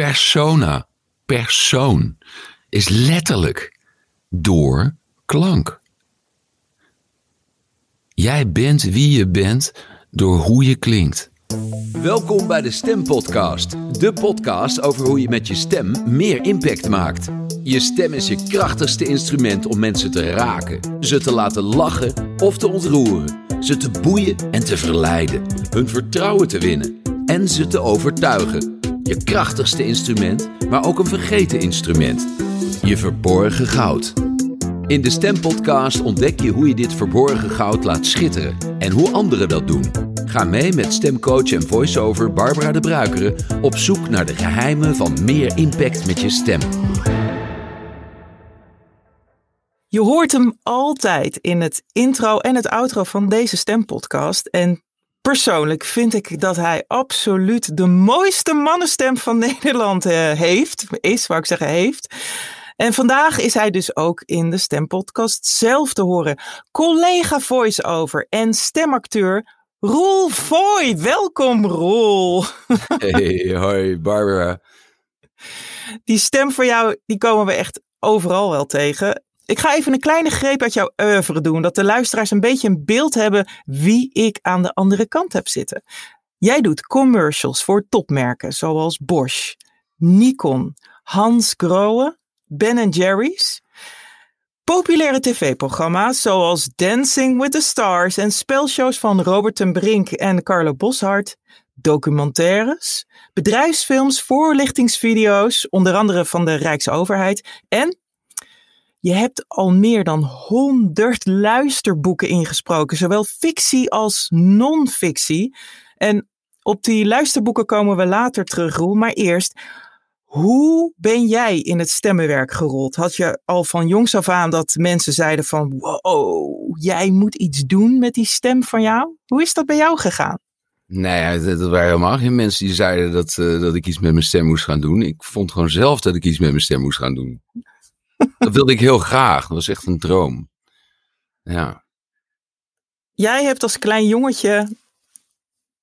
persona, persoon, is letterlijk door klank. Jij bent wie je bent door hoe je klinkt. Welkom bij de Stempodcast, de podcast over hoe je met je stem meer impact maakt. Je stem is je krachtigste instrument om mensen te raken, ze te laten lachen of te ontroeren, ze te boeien en te verleiden, hun vertrouwen te winnen en ze te overtuigen. Je krachtigste instrument, maar ook een vergeten instrument. Je verborgen goud. In de Stempodcast ontdek je hoe je dit verborgen goud laat schitteren en hoe anderen dat doen. Ga mee met stemcoach en voice-over Barbara de Bruikere op zoek naar de geheimen van meer impact met je stem. Je hoort hem altijd in het intro en het outro van deze stempodcast. En persoonlijk vind ik dat hij absoluut de mooiste mannenstem van Nederland eh, heeft. Is, wou ik zeggen, heeft. En vandaag is hij dus ook in de stempodcast zelf te horen. Collega voice-over en stemacteur Roel Foy. Welkom Roel. Hey, hoi Barbara. Die stem voor jou, die komen we echt overal wel tegen. Ik ga even een kleine greep uit jouw oeuvre doen, dat de luisteraars een beetje een beeld hebben wie ik aan de andere kant heb zitten. Jij doet commercials voor topmerken zoals Bosch, Nikon, Hans Grohe, Ben Jerry's. Populaire tv-programma's zoals Dancing with the Stars en spelshows van Robert ten Brink en Carlo Boshart. Documentaires, bedrijfsfilms, voorlichtingsvideo's, onder andere van de Rijksoverheid. En je hebt al meer dan honderd luisterboeken ingesproken, zowel fictie als non-fictie. En op die luisterboeken komen we later terug, Roel. Maar eerst, hoe ben jij in het stemmenwerk gerold? Had je al van jongs af aan dat mensen zeiden van, wow, jij moet iets doen met die stem van jou? Hoe is dat bij jou gegaan? Nee, dat, waren helemaal geen mensen die zeiden dat, uh, dat ik iets met mijn stem moest gaan doen. Ik vond gewoon zelf dat ik iets met mijn stem moest gaan doen. Dat wilde ik heel graag. Dat was echt een droom. Ja. Jij hebt als klein jongetje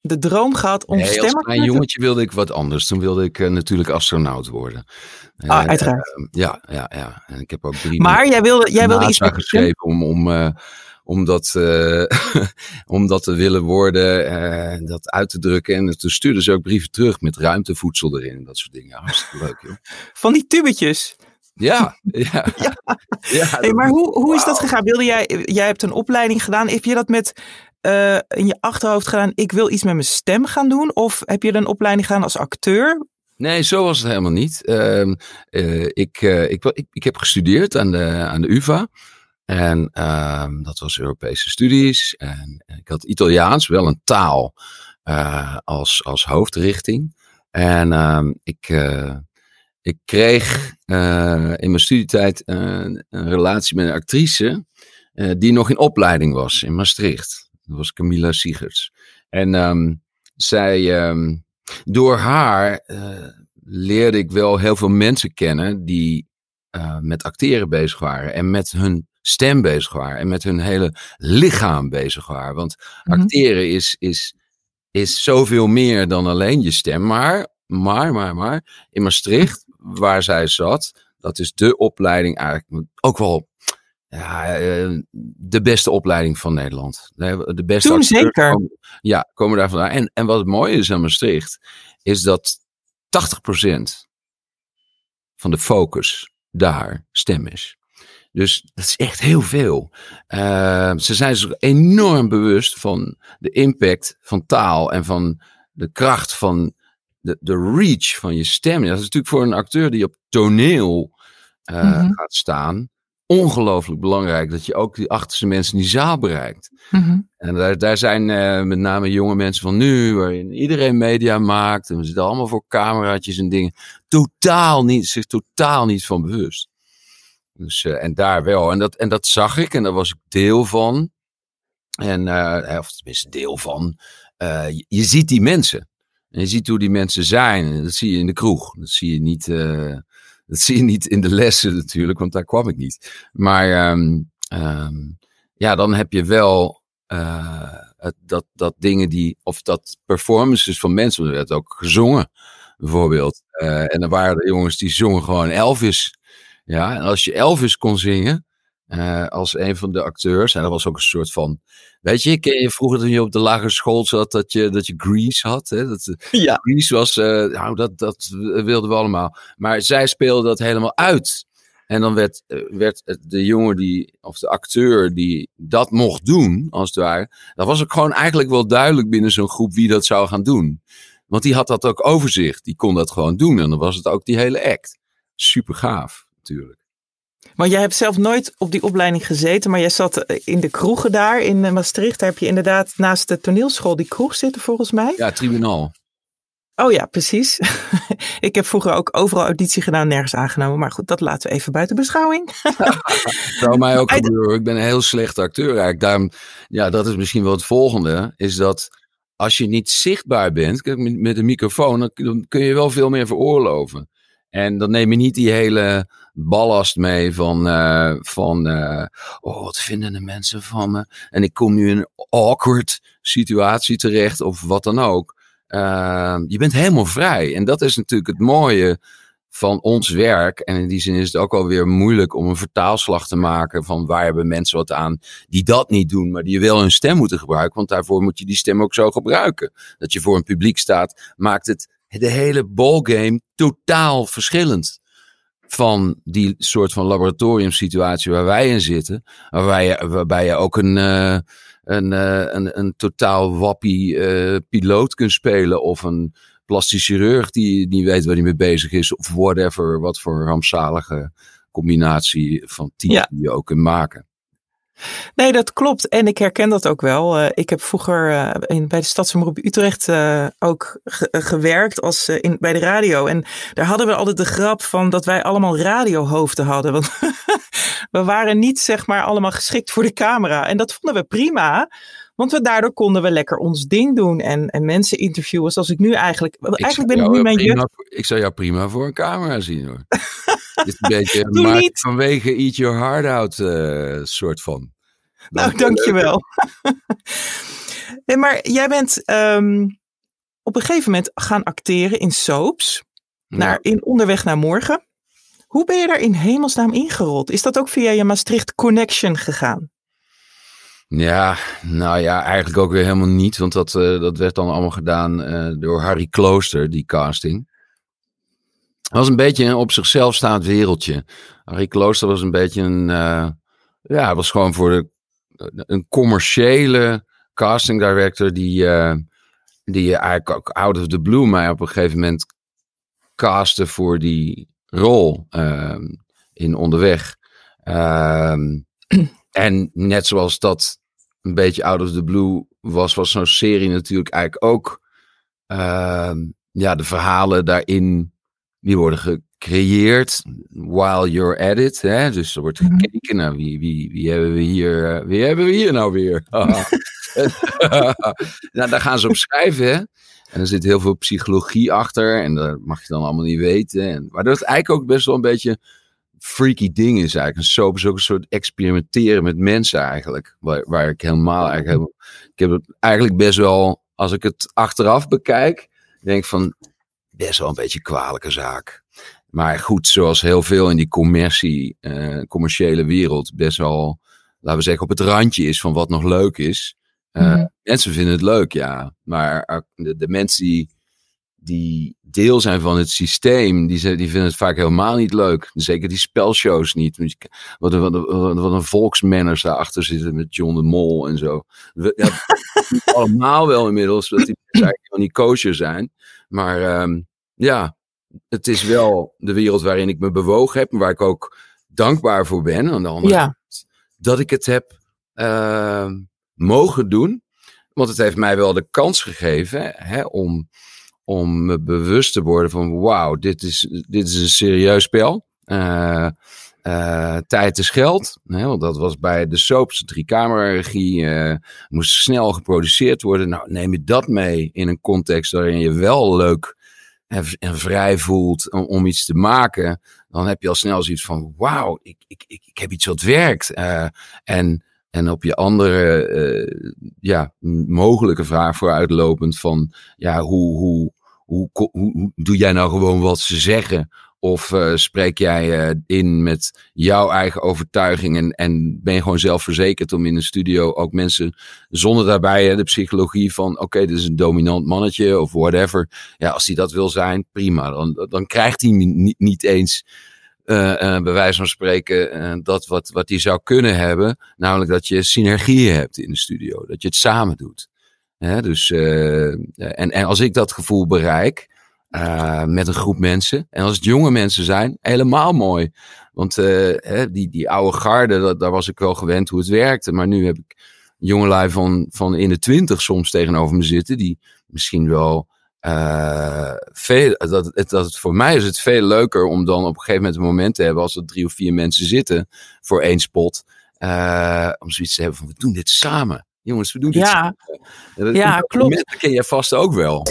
de droom gehad om nee, stemmen als klein jongetje wilde ik wat anders. Toen wilde ik uh, natuurlijk astronaut worden. Ah, uh, uiteraard. Uh, ja, ja, ja. En ik heb ook drie maar jij wilde, jij wilde iets geschreven om, om, om, dat, om dat te willen worden, dat uit te drukken. En toen stuurden ze ook brieven terug met ruimtevoedsel erin. Dat soort dingen. Hartstikke leuk, joh. Van die tubetjes. Ja, ja. ja. ja hey, maar hoe, hoe is dat gegaan? Wilde jij, jij hebt een opleiding gedaan. Heb je dat met uh, in je achterhoofd gedaan? Ik wil iets met mijn stem gaan doen? Of heb je een opleiding gedaan als acteur? Nee, zo was het helemaal niet. Uh, uh, ik, ik, ik, ik, heb gestudeerd aan de, aan de UVA. En ehm, dat was Europese studies. En ik had Italiaans, wel een taal, als, als hoofdrichting. En ehm, ik ik kreeg uh, in mijn studietijd uh, een relatie met een actrice uh, die nog in opleiding was in Maastricht. Dat was Camilla Siegerts. En um, zij, um, door haar leerde ik wel heel veel mensen kennen die met acteren bezig waren en met hun stem bezig waren en met hun hele lichaam bezig waren. Want mm-hmm. acteren is, is, is zoveel meer dan alleen je stem. Maar, maar, maar, maar, in Maastricht waar zij zat, dat is de opleiding eigenlijk ook wel ja, eh, de beste opleiding van Nederland. De beste Toen zeker. Komen, ja, komen daar vandaan. En, en wat het mooie is aan Maastricht, is dat 80% van de focus daar stem is. Dus dat is echt heel veel. Uh, ze zijn zich enorm bewust van de impact van taal en van de kracht van de, de reach van je stem. Dat is natuurlijk voor een acteur die op toneel uh, mm-hmm. gaat staan. Ongelooflijk belangrijk dat je ook die achterste mensen in die zaal bereikt. Mm-hmm. En daar, daar zijn uh, met name jonge mensen van nu, waarin iedereen media maakt. En we zitten allemaal voor cameraatjes en dingen. Totaal niet, zich totaal niet van bewust. Dus, uh, en daar wel. En dat, en dat zag ik en daar was ik deel van. En, of tenminste deel van. Je ziet die mensen. En je ziet hoe die mensen zijn. Dat zie je in de kroeg. Dat zie je niet, uh, dat zie je niet in de lessen natuurlijk, want daar kwam ik niet. Maar um, um, ja, dan heb je wel uh, dat, dat dingen die, of dat performances van mensen, er werd ook gezongen. bijvoorbeeld. Uh, en dan waren er jongens die zongen gewoon Elvis. Ja, en als je Elvis kon zingen, uh, als een van de acteurs, en dat was ook een soort van, weet je, ken je vroeger toen je op de lagere school zat, dat je, dat je Grease had, hè? Dat, ja. Grease was, uh, nou, dat, dat wilden we allemaal. Maar zij speelden dat helemaal uit. En dan werd, werd de jongen die, of de acteur die dat mocht doen, als het ware, dat was ook gewoon eigenlijk wel duidelijk binnen zo'n groep wie dat zou gaan doen. Want die had dat ook overzicht. Die kon dat gewoon doen. En dan was het ook die hele act. Super gaaf, natuurlijk. Maar jij hebt zelf nooit op die opleiding gezeten, maar jij zat in de kroegen daar in Maastricht. Daar heb je inderdaad naast de toneelschool die kroeg zitten, volgens mij. Ja, tribunaal. Oh ja, precies. ik heb vroeger ook overal auditie gedaan, nergens aangenomen. Maar goed, dat laten we even buiten beschouwing. zou mij ook gebeuren. Ik ben een heel slechte acteur eigenlijk. Daarom, ja, dat is misschien wel het volgende. Is dat als je niet zichtbaar bent, met een microfoon, dan kun je wel veel meer veroorloven. En dan neem je niet die hele ballast mee van, uh, van uh, oh, wat vinden de mensen van me? En ik kom nu in een awkward situatie terecht of wat dan ook. Uh, je bent helemaal vrij. En dat is natuurlijk het mooie van ons werk. En in die zin is het ook alweer moeilijk om een vertaalslag te maken van waar hebben mensen wat aan die dat niet doen, maar die wel hun stem moeten gebruiken. Want daarvoor moet je die stem ook zo gebruiken. Dat je voor een publiek staat, maakt het de hele ballgame totaal verschillend. Van die soort van laboratoriumsituatie waar wij in zitten. Waarbij je, waarbij je ook een, uh, een, uh, een, een totaal wappie uh, piloot kunt spelen. Of een plastisch chirurg die niet weet waar hij mee bezig is. Of whatever, wat voor rampzalige combinatie van type ja. die je ook kunt maken. Nee, dat klopt. En ik herken dat ook wel. Uh, ik heb vroeger uh, in, bij de Stadsomroep Utrecht uh, ook ge gewerkt als, in, bij de radio. En daar hadden we altijd de grap van dat wij allemaal radiohoofden hadden. Want we waren niet zeg maar allemaal geschikt voor de camera. En dat vonden we prima. Want we, daardoor konden we lekker ons ding doen en, en mensen interviewen. Zoals ik nu eigenlijk. Ik eigenlijk ben ik nu mijn prima, Ik zou jou prima voor een camera zien hoor. Is een beetje vanwege Eat Your Heart Out uh, soort van. Nou, dankjewel. nee, maar jij bent um, op een gegeven moment gaan acteren in soaps. Naar, in Onderweg naar Morgen. Hoe ben je daar in hemelsnaam ingerold? Is dat ook via je Maastricht Connection gegaan? Ja, nou ja, eigenlijk ook weer helemaal niet. Want dat, uh, dat werd dan allemaal gedaan uh, door Harry Klooster, die casting. Het was een beetje een op zichzelf staand wereldje. Harry Klooster was een beetje een... Uh, ja, was gewoon voor de, een commerciële casting director die, uh, die eigenlijk ook out of the blue mij op een gegeven moment castte voor die rol uh, in Onderweg. Uh, en net zoals dat een beetje out of the blue was, was zo'n serie natuurlijk eigenlijk ook. Uh, ja, de verhalen daarin, die worden gecreëerd while you're at it. Hè? Dus er wordt gekeken naar wie, wie, wie hebben we hier, uh, wie hebben we hier nou weer? nou, daar gaan ze op schrijven. Hè? En er zit heel veel psychologie achter. En dat mag je dan allemaal niet weten. En, waardoor het eigenlijk ook best wel een beetje freaky ding is eigenlijk. Een soap is ook een soort experimenteren met mensen eigenlijk. Waar, waar ik helemaal eigenlijk Ik heb het eigenlijk best wel, als ik het achteraf bekijk, denk ik van best wel een beetje kwalijke zaak. Maar goed, zoals heel veel in die commercie, uh, commerciële wereld, best wel, laten we zeggen, op het randje is van wat nog leuk is. Uh, mm. Mensen vinden het leuk, ja. Maar de, de mensen die, die deel zijn van het systeem, die, die vinden het vaak helemaal niet leuk. Zeker die spelshows niet. Wat, wat, wat, wat een volksmanners daarachter zitten met John de Mol en zo. Ja, allemaal wel inmiddels, dat die eigenlijk helemaal niet kosher zijn. Maar um, ja, het is wel de wereld waarin ik me bewogen heb waar ik ook dankbaar voor ben. Aan de andere ja. kant, dat ik het heb uh, mogen doen. Want het heeft mij wel de kans gegeven hè, om, om me bewust te worden van wauw, dit is, dit is een serieus spel. Uh, uh, tijd is geld. Hè, want dat was bij de soaps, de drie-camera-regie. Uh, moest snel geproduceerd worden. Nou, neem je dat mee in een context waarin je wel leuk en, vrij voelt om, iets te maken. Dan heb je al snel zoiets van wauw, ik, ik, ik, ik heb iets wat werkt. en en op je andere ja, mogelijke vraag vooruitlopend van ja, hoe, hoe, hoe, hoe doe jij nou gewoon wat ze zeggen? Of uh, spreek jij uh, in met jouw eigen overtuiging en, en ben je gewoon zelfverzekerd om in een studio ook mensen zonder daarbij de psychologie van oké, dit is een dominant mannetje of whatever. Ja, als hij dat wil zijn, prima. Dan, dan krijgt hij niet, niet eens uh, bij wijze van spreken dat wat, wat hij zou kunnen hebben. Namelijk dat je synergie hebt in de studio. Dat je het samen doet. Dus, en, en als ik dat gevoel bereik uh, met een groep mensen. En als het jonge mensen zijn, helemaal mooi. Want uh, hè, die, die oude garde, dat, daar was ik wel gewend hoe het werkte. Maar nu heb ik jongelui van, van in de twintig soms tegenover me zitten. Die misschien wel uh, veel. Dat, het, dat het, voor mij is het veel leuker om dan op een gegeven moment een moment te hebben. Als er drie of vier mensen zitten voor één spot. om zoiets te hebben van we doen dit samen. Jongens, we doen dit ja. samen. Ja, ja klopt. Dat ken jij vast ook wel.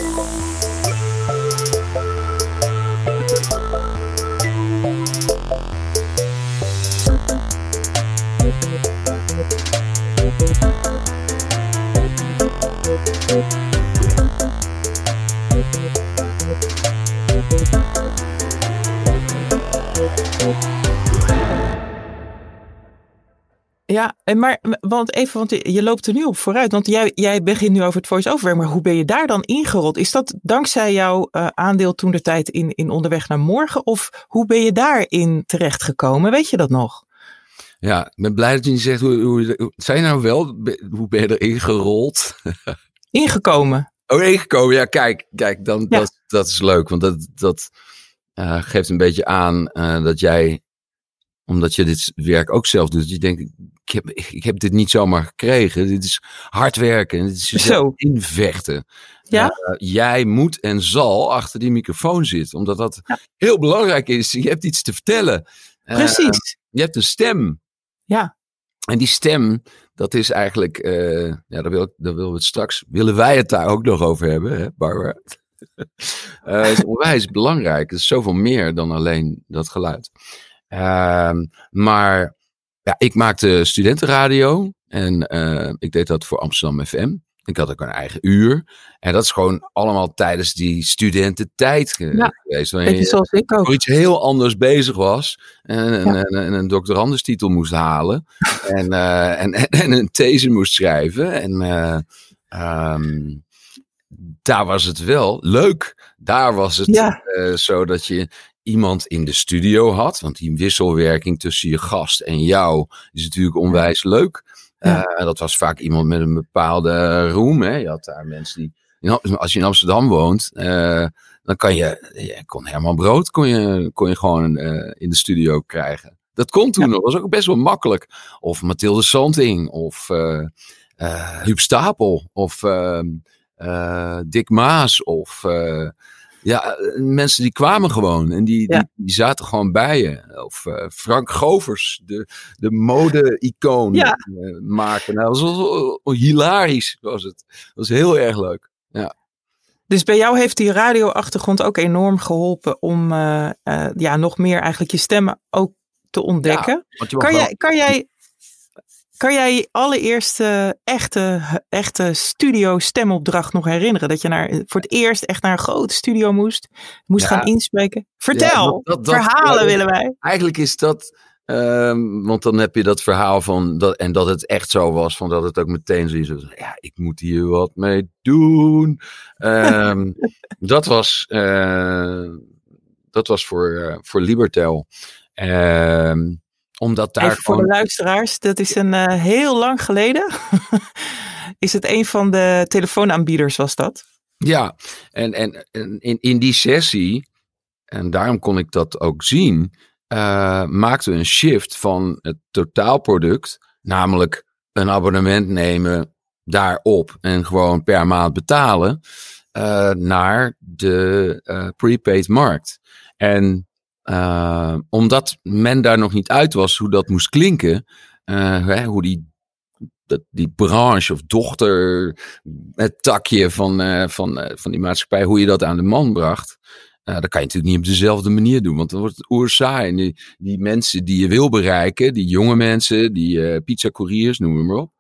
Ja, maar want even, want je loopt er nu op vooruit. Want jij, jij begint nu over het voice-over maar hoe ben je daar dan ingerold? Is dat dankzij jouw uh, aandeel toen de tijd in, in Onderweg naar Morgen? Of hoe ben je daarin terechtgekomen? Weet je dat nog? Ja, ik ben blij dat je niet zegt, hoe, hoe, zijn nou wel, hoe ben je erin gerold? Ingekomen. Oh, ingekomen, ja, kijk, kijk dan, ja. Dat, dat is leuk, want dat, dat uh, geeft een beetje aan uh, dat jij omdat je dit werk ook zelf doet. Je denkt, ik heb, ik heb dit niet zomaar gekregen. Dit is hard werken. Dit is Zo. invechten. Ja? Uh, jij moet en zal achter die microfoon zitten. Omdat dat ja. heel belangrijk is. Je hebt iets te vertellen. Precies. Je hebt een stem. Ja. En die stem, dat is eigenlijk, uh, ja, daar, wil, daar willen we het straks, willen wij het daar ook nog over hebben, hè, Barbara? uh, is onwijs belangrijk. Het is zoveel meer dan alleen dat geluid. Uh, maar ja, ik maakte studentenradio en uh, ik deed dat voor Amsterdam FM. Ik had ook een eigen uur. En dat is gewoon allemaal tijdens die studententijd ja, geweest. Wanneer je zoals ik ook. voor iets heel anders bezig was. En, ja. en, en, en een doctorandustitel moest halen. en, uh, en, en, en, een these moest schrijven. En uh, um, daar was het wel leuk. Daar was het ja. uh, zo dat je iemand in de studio had. Want die wisselwerking tussen je gast en jou is natuurlijk onwijs leuk. Ja. Uh, dat was vaak iemand met een bepaalde roem. Hè. Je had daar mensen die. Als je in Amsterdam woont, uh, dan kan je. je kon Herman Brood kon je, kon je gewoon uh, in de studio krijgen. Dat kon toen Ja. nog. Dat was ook best wel makkelijk. Of Mathilde Santing. Of uh, Huub Stapel. Of uh, Dick Maas. Of ja, mensen die kwamen gewoon. En die, Ja. die, die zaten gewoon bij je. Of uh, Frank Govers, de, de mode-icoon Ja. uh, maken. Nou, dat was hilarisch, was het. Dat was heel erg leuk. Dus bij jou heeft die radioachtergrond ook enorm geholpen om uh, uh, ja, nog meer eigenlijk je stemmen ook te ontdekken. Kan, wel- jij, kan, jij, kan jij je allereerste echte, echte studio stemopdracht nog herinneren? Dat je naar, voor het eerst echt naar een grote studio moest, moest Ja. gaan inspreken? Vertel, Ja, dat- dat- dat- verhalen willen wij. Eigenlijk is dat. ehm, want dan heb je dat verhaal van. Dat, en dat het echt zo was. Van dat het ook meteen zoiets was. Ja, ik moet hier wat mee doen. Ehm, dat was. eh, dat was voor, eh, voor Libertel. Ehm, omdat daar Even voor de luisteraars, dat is een uh, heel lang geleden. is het een van de telefoonaanbieders was dat? Ja, en, en, en in, in die sessie. En daarom kon ik dat ook zien. eh maakten we een shift van het totaalproduct. Namelijk een abonnement nemen daarop. En gewoon per maand betalen. eh, naar de eh, prepaid markt. En eh, omdat men daar nog niet uit was hoe dat moest klinken. eh, hè, hoe die, dat, die branche of dochter, het takje van, eh, van, van die maatschappij, hoe je dat aan de man bracht. Dat kan je natuurlijk niet op dezelfde manier doen, want dan wordt het oerzaai. Die, die mensen die je wil bereiken, die jonge mensen, die pizzacouriers, noem maar op.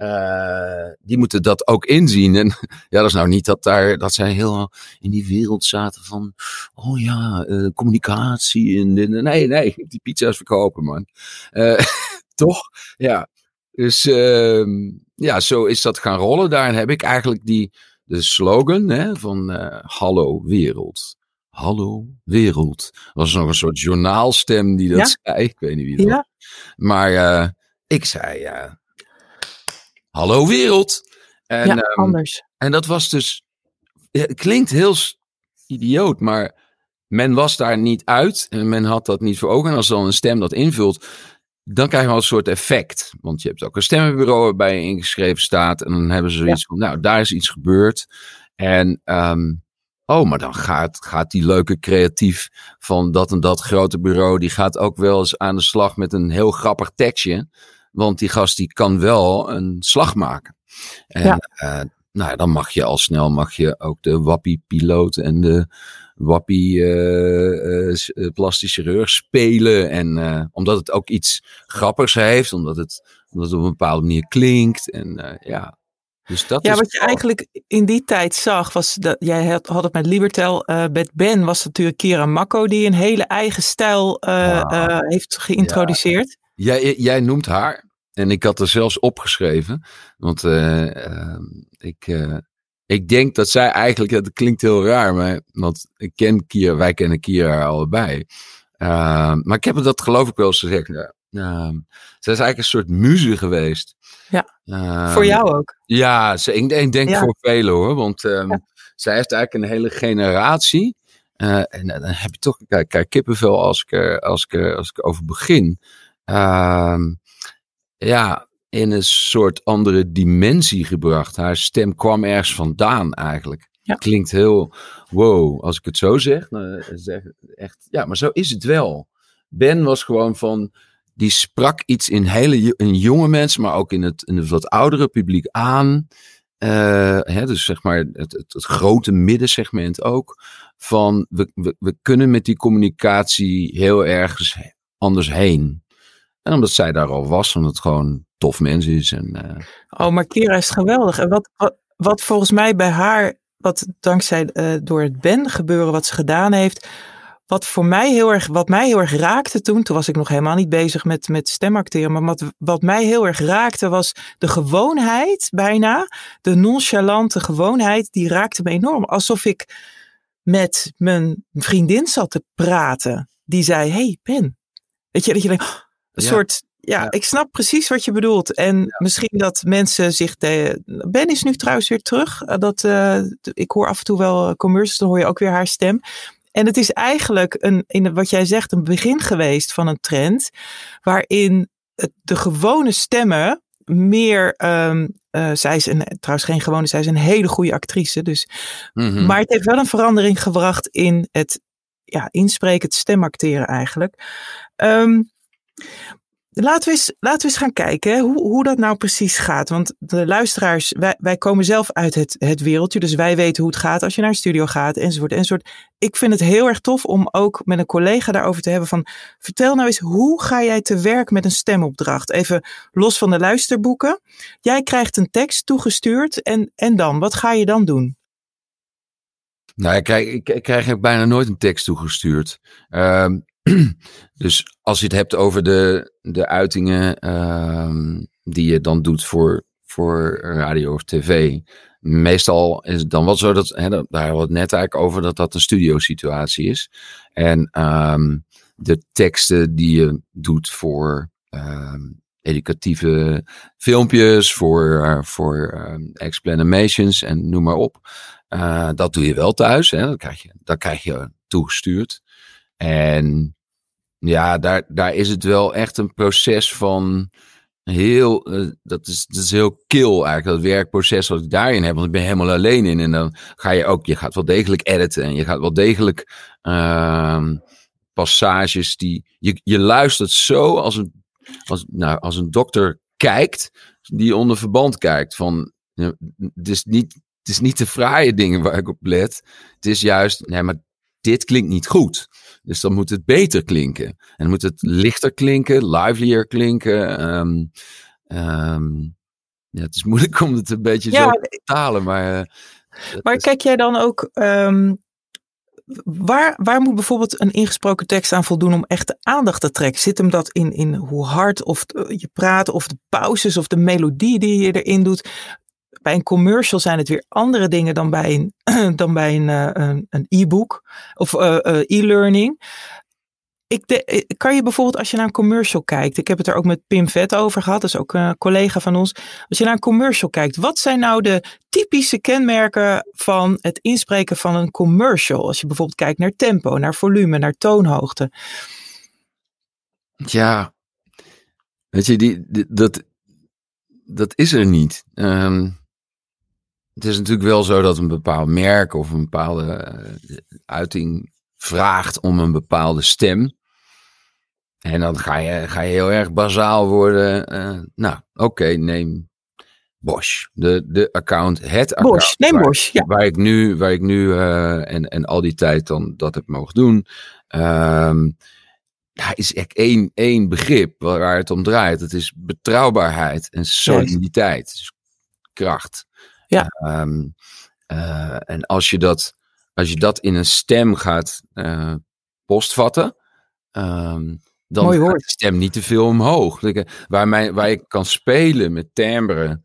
eh, die moeten dat ook inzien. En ja, dat is nou niet dat, daar, dat zij heel in die wereld zaten van, oh ja, uh, communicatie. En, en, nee, nee, die pizza's verkopen, man. Uh, toch? Ja. Dus ehm, ja, zo is dat gaan rollen. Daarin heb ik eigenlijk die, de slogan hè, van Hallo Wereld. Hallo wereld. Er was nog een soort journaalstem die dat ja? zei. Ik weet niet wie dat ja. Maar ik zei, hallo wereld. En, ja, um, anders. En dat was dus, het klinkt heel idioot, maar men was daar niet uit en men had dat niet voor ogen. En als dan een stem dat invult, dan krijg je wel een soort effect. Want je hebt ook een stemmenbureau waarbij je ingeschreven staat. En dan hebben ze zoiets ja. van, nou, daar is iets gebeurd. En, um, oh, maar dan gaat, gaat die leuke creatief van dat en dat grote bureau, die gaat ook wel eens aan de slag met een heel grappig tekstje. Want die gast die kan wel een slag maken. En ja. uh, nou, dan mag je al snel mag je ook de wappie-piloot en de wappie-plastisch uh, uh, chirurg spelen. En omdat het ook iets grappigs heeft, omdat het, omdat het op een bepaalde manier klinkt. En ja, dus dat ja, is wat je eigenlijk in die tijd zag, was dat jij had, had het met Libertel. Uh, met Ben was natuurlijk Kira Makko, die een hele eigen stijl uh, uh, heeft geïntroduceerd. Jij, jij noemt haar. En ik had er zelfs opgeschreven. Want ik, ik denk dat zij eigenlijk, het klinkt heel raar, maar, want ik ken Kira, wij kennen Kira allebei. maar ik heb dat geloof ik wel eens gezegd. Ja. zij is eigenlijk een soort muze geweest. Ja, voor jou ook. Ja, ze, ik, ik denk ja. voor velen hoor. Want um, ja. zij heeft eigenlijk een hele generatie. Uh, en dan heb je toch, kijk, kijk kippenvel als ik, als, ik als ik over begin. Um, ja, in een soort andere dimensie gebracht. Haar stem kwam ergens vandaan eigenlijk. Ja. Klinkt heel wow, als ik het zo zeg. Nou, zeg echt, ja, maar zo is het wel. Ben was gewoon van, die sprak iets in hele in jonge mensen, maar ook in het, in het wat oudere publiek aan. Uh, hè, dus zeg maar het, het, het, grote middensegment ook. Van we, we, we kunnen met die communicatie heel ergens anders heen. En omdat zij daar al was, omdat het gewoon tof mens is. En, uh... Oh, maar Kira is geweldig. En wat, wat, wat volgens mij bij haar, wat dankzij uh, door het Ben gebeuren wat ze gedaan heeft, wat voor mij heel erg, wat mij heel erg raakte toen, toen was ik nog helemaal niet bezig met, met stemacteren, maar wat, wat mij heel erg raakte was de gewoonheid bijna, de nonchalante gewoonheid, die raakte me enorm. Alsof ik met mijn vriendin zat te praten, die zei, hey Ben, weet je, dat je denkt, een ja. soort, ja, ja, ik snap precies wat je bedoelt. En ja. misschien dat mensen zich. De, ben is nu trouwens weer terug. Dat, uh, ik hoor af en toe wel commercials, dan hoor je ook weer haar stem. En het is eigenlijk een, in wat jij zegt, een begin geweest van een trend. Waarin de gewone stemmen meer. Um, uh, zij is een, trouwens geen gewone, zij is een hele goede actrice. Dus, mm -hmm. Maar het heeft wel een verandering gebracht in het ja, inspreken, het stemacteren eigenlijk. Um, Laten we, eens, laten we eens gaan kijken hoe, hoe dat nou precies gaat. Want de luisteraars, wij, wij komen zelf uit het, het wereldje. Dus wij weten hoe het gaat als je naar een studio gaat, enzovoort, enzovoort. Ik vind het heel erg tof om ook met een collega daarover te hebben van... Vertel nou eens, hoe ga jij te werk met een stemopdracht? Even los van de luisterboeken. Jij krijgt een tekst toegestuurd en, en dan? Wat ga je dan doen? Nou, ik krijg, ik, ik krijg bijna nooit een tekst toegestuurd. Um, dus als je het hebt over de, de uitingen um, die je dan doet voor, voor radio of tv. Meestal is het dan wel zo dat, daar hadden we het net eigenlijk over, dat dat een studiosituatie is. En um, de teksten die je doet voor um, educatieve filmpjes, voor, uh, voor um, explanations en noem maar op. Uh, dat doe je wel thuis. Hè? Dat, krijg je, dat krijg je toegestuurd. En ja, daar, daar is het wel echt een proces van heel, uh, dat, is, dat is heel kil eigenlijk, dat werkproces wat ik daarin heb, want ik ben helemaal alleen in. En dan ga je ook, je gaat wel degelijk editen en je gaat wel degelijk uh, passages die, je, je luistert zo als een, als, nou, als een dokter kijkt, die onder verband kijkt van, het is niet, het is niet de fraaie dingen waar ik op let. Het is juist, nee, maar dit klinkt niet goed. Dus dan moet het beter klinken. En dan moet het lichter klinken, livelier klinken. Um, um, ja, het is moeilijk om het een beetje Ja, zo te vertalen, maar... eh, Maar kijk jij dan ook, ehm, waar, waar moet bijvoorbeeld een ingesproken tekst aan voldoen om echt de aandacht te trekken? Zit hem dat in, in hoe hard of eh, je praat of de pauzes of de melodie die je erin doet? Bij een commercial zijn het weer andere dingen dan bij een, dan bij een, eh, een, een e-book of eh, eh, e-learning. Ik de, kan je bijvoorbeeld als je naar een commercial kijkt, ik heb het er ook met Pim Vet over gehad, dat is ook een collega van ons. Als je naar een commercial kijkt, wat zijn nou de typische kenmerken van het inspreken van een commercial? Als je bijvoorbeeld kijkt naar tempo, naar volume, naar toonhoogte. Ja, weet je, die, dat, dat is er niet. Ehm, het is natuurlijk wel zo dat een bepaald merk of een bepaalde eh, uiting vraagt om een bepaalde stem. En dan ga je, ga je heel erg bazaal worden. eh, nou, oké, neem Bosch. De, de account, het account. Bosch, neem waar- Bosch. Ja. waar ik nu, waar ik nu eh, en, en al die tijd dan dat heb mogen doen. ehm daar is echt één, één begrip waar, waar het om draait. Dat is betrouwbaarheid en soliditeit. Dus kracht. Ja. Ehm, eh, en als je, dat, als je dat in een stem gaat eh, postvatten, ehm, dan Mooi gaat woord. de stem niet te veel omhoog. Eh, Waar, mijn, waar ik kan spelen met timbre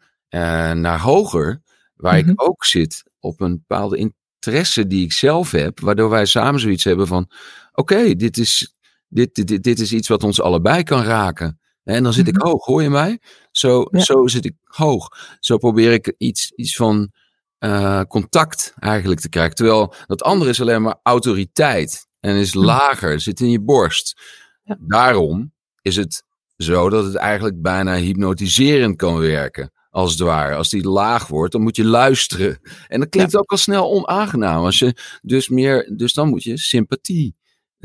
naar hoger, waar Mhm. ik ook zit op een bepaalde interesse die ik zelf heb, waardoor wij samen zoiets hebben van, oké, dit, is, dit, dit, dit, dit is iets wat ons allebei kan raken. En dan zit ik Mhm. hoog, hoor je mij? Zo, Ja. zo zit ik hoog. Zo probeer ik iets, iets van eh, contact eigenlijk te krijgen. Terwijl dat andere is alleen maar autoriteit en is lager, zit in je borst. Ja. Daarom is het zo dat het eigenlijk bijna hypnotiserend kan werken. Als het ware. Als die laag wordt, dan moet je luisteren. En dat klinkt ook al snel onaangenaam. Als je dus meer, dus dan moet je sympathie.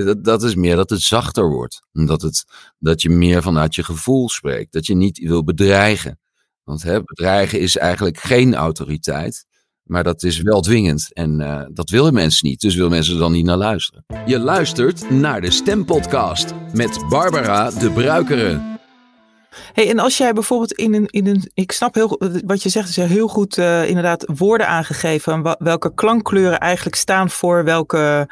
Dat, dat is meer dat het zachter wordt. Dat, het, dat je meer vanuit je gevoel spreekt. Dat je niet wil bedreigen. Want hè, bedreigen is eigenlijk geen autoriteit. Maar dat is wel dwingend. En eh, dat willen mensen niet. Dus willen mensen er dan niet naar luisteren. Je luistert naar de Stempodcast met Barbara de Bruikere. Hey, en als jij bijvoorbeeld in een, in een ik snap heel wat je zegt, is heel goed eh, inderdaad woorden aangegeven. welke klankkleuren eigenlijk staan voor welke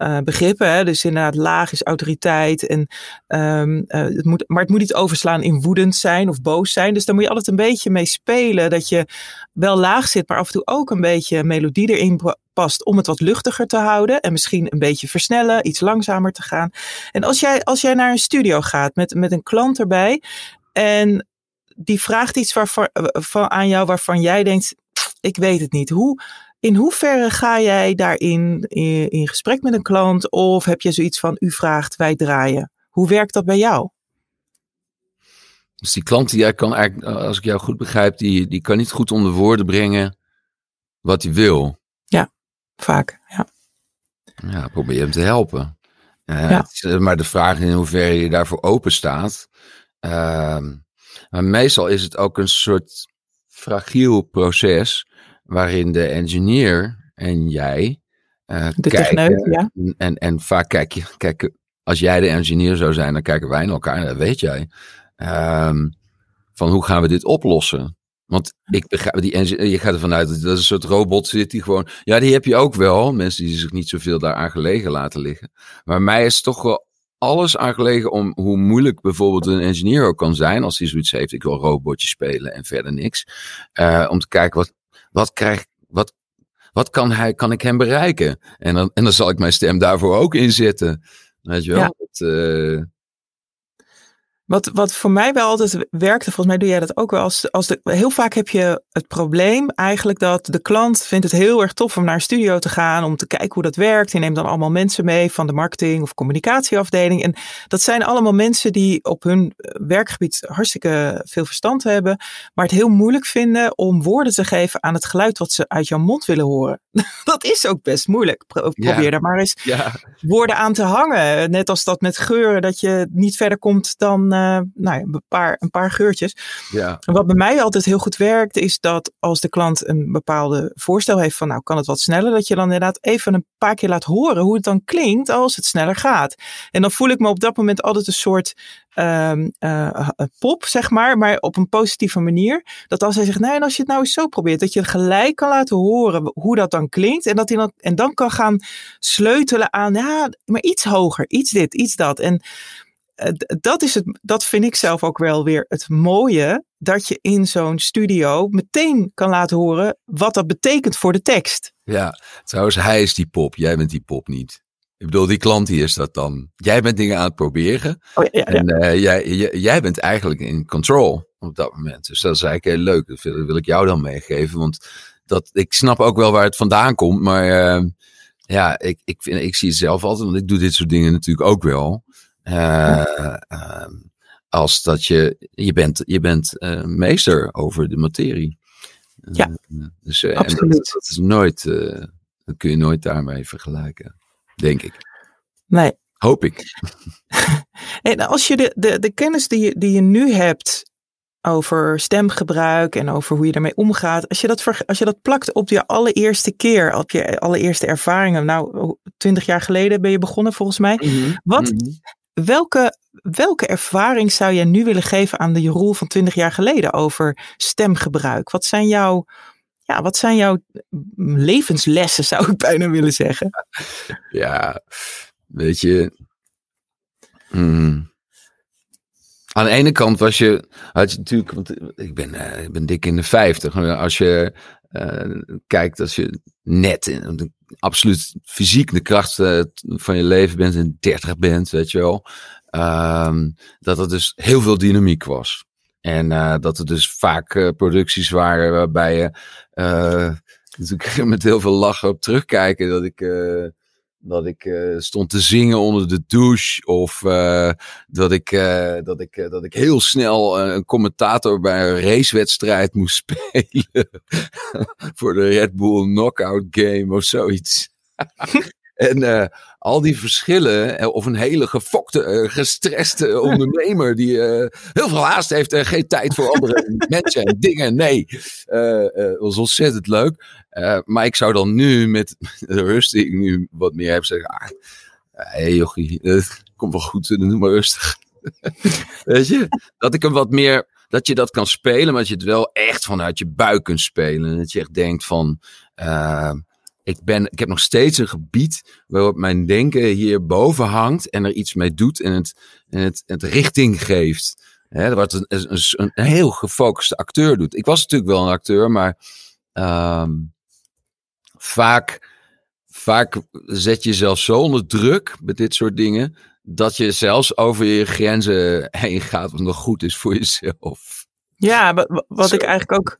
eh, begrippen. Hè? Dus inderdaad, laag is autoriteit. En, ehm, eh, het moet, maar het moet niet overslaan in woedend zijn of boos zijn. Dus daar moet je altijd een beetje mee spelen. Dat je wel laag zit, maar af en toe ook een beetje melodie erin pa- past om het wat luchtiger te houden. En misschien een beetje versnellen, iets langzamer te gaan. En als jij, als jij naar een studio gaat met, met een klant erbij. En die vraagt iets waarvan, eh, van, aan jou waarvan jij denkt, ik weet het niet. Hoe, in hoeverre ga jij daarin in, in gesprek met een klant? Of heb je zoiets van, u vraagt, wij draaien? Hoe werkt dat bij jou? Dus die klant, die kan eigenlijk, als ik jou goed begrijp, die, die kan niet goed onder woorden brengen wat hij wil. Vaak, ja. Ja, probeer hem te helpen. Eh, Ja. is, eh, maar de vraag is in hoeverre je daarvoor open staat. Ehm, maar meestal is het ook een soort fragiel proces waarin de engineer en jij eh De kijken. techneut, ja. En, en vaak kijk je, kijk, als jij de engineer zou zijn, dan kijken wij naar elkaar, dat weet jij. Ehm, van hoe gaan we dit oplossen? Want ik begrijp, die je gaat ervan uit dat dat een soort robot zit die gewoon. Ja, die heb je ook wel. Mensen die zich niet zoveel daaraan gelegen laten liggen. Maar mij is toch wel alles aan gelegen om hoe moeilijk bijvoorbeeld een engineer ook kan zijn. Als hij zoiets heeft, ik wil robotje spelen en verder niks. Eh, om te kijken wat, wat krijg wat, wat kan, hij, kan ik hem bereiken? En dan, en dan zal ik mijn stem daarvoor ook inzetten. Weet je wel? Ja. Eh, Wat, wat voor mij wel altijd werkte, volgens mij doe jij dat ook wel. Als, als de, heel vaak heb je het probleem eigenlijk dat de klant vindt het heel erg tof om naar een studio te gaan. Om te kijken hoe dat werkt. Die neemt dan allemaal mensen mee van de marketing of communicatieafdeling. En dat zijn allemaal mensen die op hun werkgebied hartstikke veel verstand hebben. Maar het heel moeilijk vinden om woorden te geven aan het geluid wat ze uit jouw mond willen horen. dat is ook best moeilijk. Pro- Ja. Probeer daar maar eens ja, woorden aan te hangen. Net als dat met geuren, dat je niet verder komt dan, eh, nou ja, een, paar, een paar geurtjes. Ja. En wat bij mij altijd heel goed werkt, is dat als de klant een bepaalde voorstel heeft van, nou kan het wat sneller, dat je dan inderdaad even een paar keer laat horen hoe het dan klinkt als het sneller gaat. En dan voel ik me op dat moment altijd een soort um, uh, pop, zeg maar, maar op een positieve manier. Dat als hij zegt, nee, en als je het nou eens zo probeert, dat je gelijk kan laten horen hoe dat dan klinkt. En dat hij dan, en dan kan gaan sleutelen aan, ja, maar iets hoger, iets dit, iets dat. En dat, is het, dat vind ik zelf ook wel weer het mooie, dat je in zo'n studio meteen kan laten horen wat dat betekent voor de tekst. Ja, trouwens, hij is die pop, jij bent die pop niet. Ik bedoel, die klant die is dat dan. Jij bent dingen aan het proberen. Oh, ja, ja. En uh, jij, jij bent eigenlijk in control op dat moment. Dus dat is eigenlijk heel leuk. Dat wil, wil ik jou dan meegeven. Want dat, ik snap ook wel waar het vandaan komt. Maar uh, ja, ik, ik, vind, ik zie het zelf altijd. Want ik doe dit soort dingen natuurlijk ook wel. Uh, als dat je, je bent, je bent meester over de materie. Ja, dus, absoluut. En dat, dat, is nooit, dat kun je nooit daarmee vergelijken. Denk ik. Nee. Hoop ik. en als je de, de, de kennis die je, die je nu hebt over stemgebruik en over hoe je daarmee omgaat, als je dat, als je dat plakt op je allereerste keer, op je allereerste ervaringen, nou, twintig jaar geleden ben je begonnen volgens mij. Mhm. Mm -hmm. Wat, mm -hmm. Welke, welke ervaring zou jij nu willen geven aan de Jeroen van twintig jaar geleden over stemgebruik? Wat zijn jouw ja, wat zijn jouw levenslessen, zou ik bijna willen zeggen? Ja, weet je. Hmm. Aan de ene kant was je, had je natuurlijk, want ik ben, uh, ik ben dik in de 50. Als je kijkt, als je net in de, absoluut fysiek de kracht uh, van je leven bent en 30 bent, weet je wel. Um, dat er dus heel veel dynamiek was. En uh, dat er dus vaak producties waren waarbij je uh, natuurlijk met heel veel lachen op terugkijken dat ik, dat ik stond te zingen onder de douche of dat, ik, dat, ik, dat ik heel snel een commentator bij een racewedstrijd moest spelen voor de Red Bull Knockout Game of zoiets. En uh, al die verschillen, of een hele gefokte, uh, gestreste ondernemer die uh, heel veel haast heeft en geen tijd voor andere mensen en dingen. Nee, dat was ontzettend leuk. maar ik zou dan nu met de rust die ik nu wat meer heb zeggen, ah, hé hey, jochie, het komt wel goed, doe maar rustig. Weet je, dat ik hem wat meer, dat je dat kan spelen, maar dat je het wel echt vanuit je buik kunt spelen. Dat je echt denkt van, ik, ben, ik heb nog steeds een gebied waarop mijn denken hier boven hangt en er iets mee doet en het, en het, het richting geeft. Hè, wat een, een, een, heel gefocuste acteur doet. Ik was natuurlijk wel een acteur, maar um, vaak, vaak zet je jezelf zo onder druk met dit soort dingen, dat je zelfs over je grenzen heen gaat wat nog goed is voor jezelf. Ja, wat, wat ik eigenlijk ook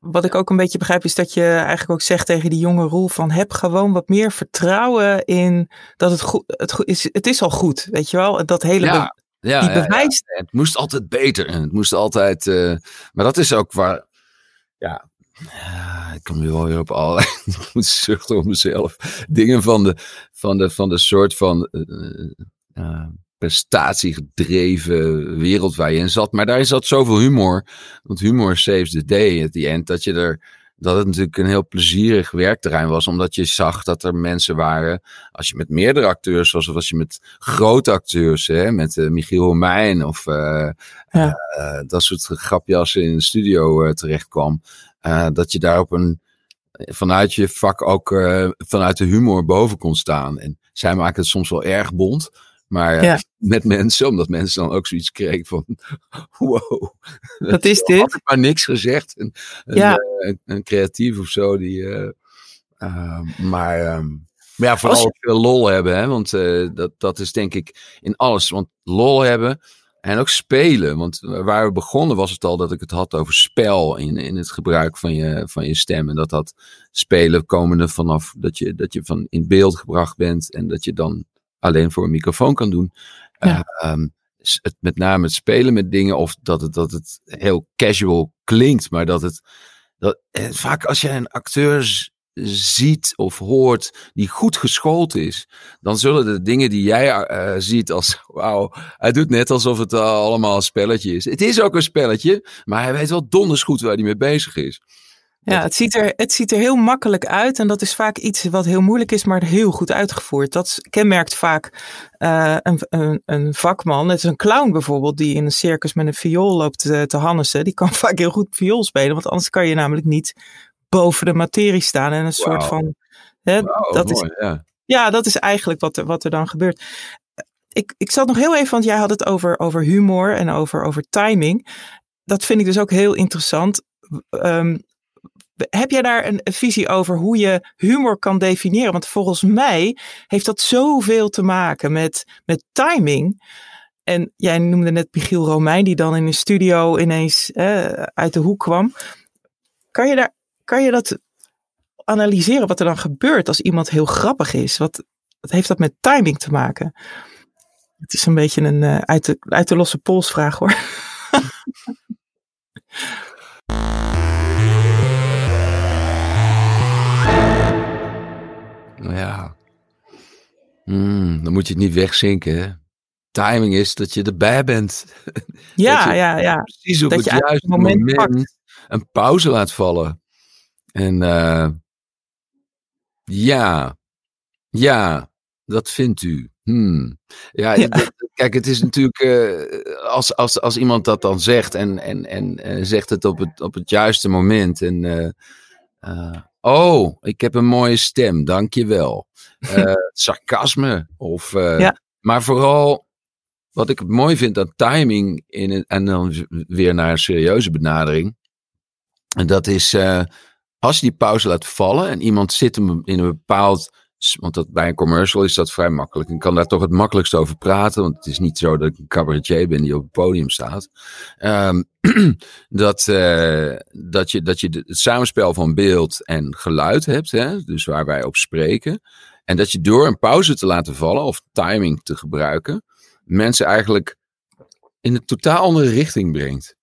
wat ik ook een beetje begrijp is dat je eigenlijk ook zegt tegen die jonge Roel van heb gewoon wat meer vertrouwen in dat het goed het is. Het is al goed, weet je wel? Dat hele ja, be ja, die bewijs. Ja, het moest altijd beter en het moest altijd. Uh, maar dat is ook waar. Ja, ik kom nu wel weer op allerlei. ik moet zuchten om mezelf. Dingen van de, van de, van de soort van. Uh, uh, prestatiegedreven wereld waar je in zat. Maar daarin zat zoveel humor. Want humor saves the day at the end. Dat, je er, dat het natuurlijk een heel plezierig werkterrein was. Omdat je zag dat er mensen waren. Als je met meerdere acteurs was. Of als je met grote acteurs. Hè, met uh, Michiel Romein. Of uh, ja. uh, dat soort grapjassen in de studio terecht kwam. dat je daar op een vanuit je vak ook vanuit de humor boven kon staan. En zij maken het soms wel erg bont. Maar ja. met mensen, omdat mensen dan ook zoiets kregen van, wow. Wat is dit? Had ik maar niks gezegd. Een, ja. een, een, een creatief of zo. Die, uh, uh, maar, um, maar ja, vooral veel lol hebben. Hè? Want uh, dat, dat is denk ik in alles. Want lol hebben en ook spelen. Want waar we begonnen was het al dat ik het had over spel in, in het gebruik van je, van je stem. En dat dat spelen komende vanaf dat je, dat je van in beeld gebracht bent. En dat je dan alleen voor een microfoon kan doen. Ja. Uh, um, het, met name het spelen met dingen of dat het, dat het heel casual klinkt, maar dat het dat, vaak als je een acteur ziet of hoort die goed geschoold is, dan zullen de dingen die jij uh, ziet als, wauw, hij doet net alsof het uh, allemaal een spelletje is. Het is ook een spelletje, maar hij weet wel donders goed waar hij mee bezig is. Ja, het ziet, er, het ziet er heel makkelijk uit en dat is vaak iets wat heel moeilijk is, maar heel goed uitgevoerd. Dat kenmerkt vaak uh, een, een, een, vakman. Het is een clown bijvoorbeeld die in een circus met een viool loopt te, te hannissen. Die kan vaak heel goed viool spelen, want anders kan je namelijk niet boven de materie staan en een soort van. Hè, wow, dat mooi, is, ja. ja, dat is eigenlijk wat er, wat er dan gebeurt. Ik, ik zat nog heel even, want jij had het over, over humor en over, over timing. Dat vind ik dus ook heel interessant. Um, heb jij daar een visie over hoe je humor kan definiëren? Want volgens mij heeft dat zoveel te maken met, met timing. En jij noemde net Michiel Romein, die dan in de studio ineens eh, uit de hoek kwam. Kan je, daar, kan je dat analyseren wat er dan gebeurt als iemand heel grappig is? Wat, heeft dat met timing te maken? Het is een beetje een uh, uit, de, uit de losse pols vraag hoor. Ja. Mm, dan moet je het niet wegzinken. Hè? Timing is dat je erbij bent. Ja, ja, ja. Precies op Dat het juiste moment een pauze laat vallen. En uh, ja, ja, dat vindt u. Hmm. Ja, Ja. dat- kijk, het is natuurlijk uh, als, als, als iemand dat dan zegt en, en, en uh, zegt het op het, op het juiste moment. En oh, ik heb een mooie stem, dankjewel. Uh, sarcasme of. Uh, Ja. Maar vooral wat ik mooi vind aan timing in een, en dan weer naar een serieuze benadering. En dat is uh, als je die pauze laat vallen en iemand zit hem in een bepaald. Want dat, bij een commercial is dat vrij makkelijk. Ik kan daar toch het makkelijkst over praten. Want het is niet zo dat ik een cabaretier ben die op het podium staat. Um, dat, uh, dat, je, dat je het samenspel van beeld en geluid hebt. Hè? Dus waar wij op spreken. En dat je door een pauze te laten vallen of timing te gebruiken. Mensen eigenlijk in een totaal andere richting brengt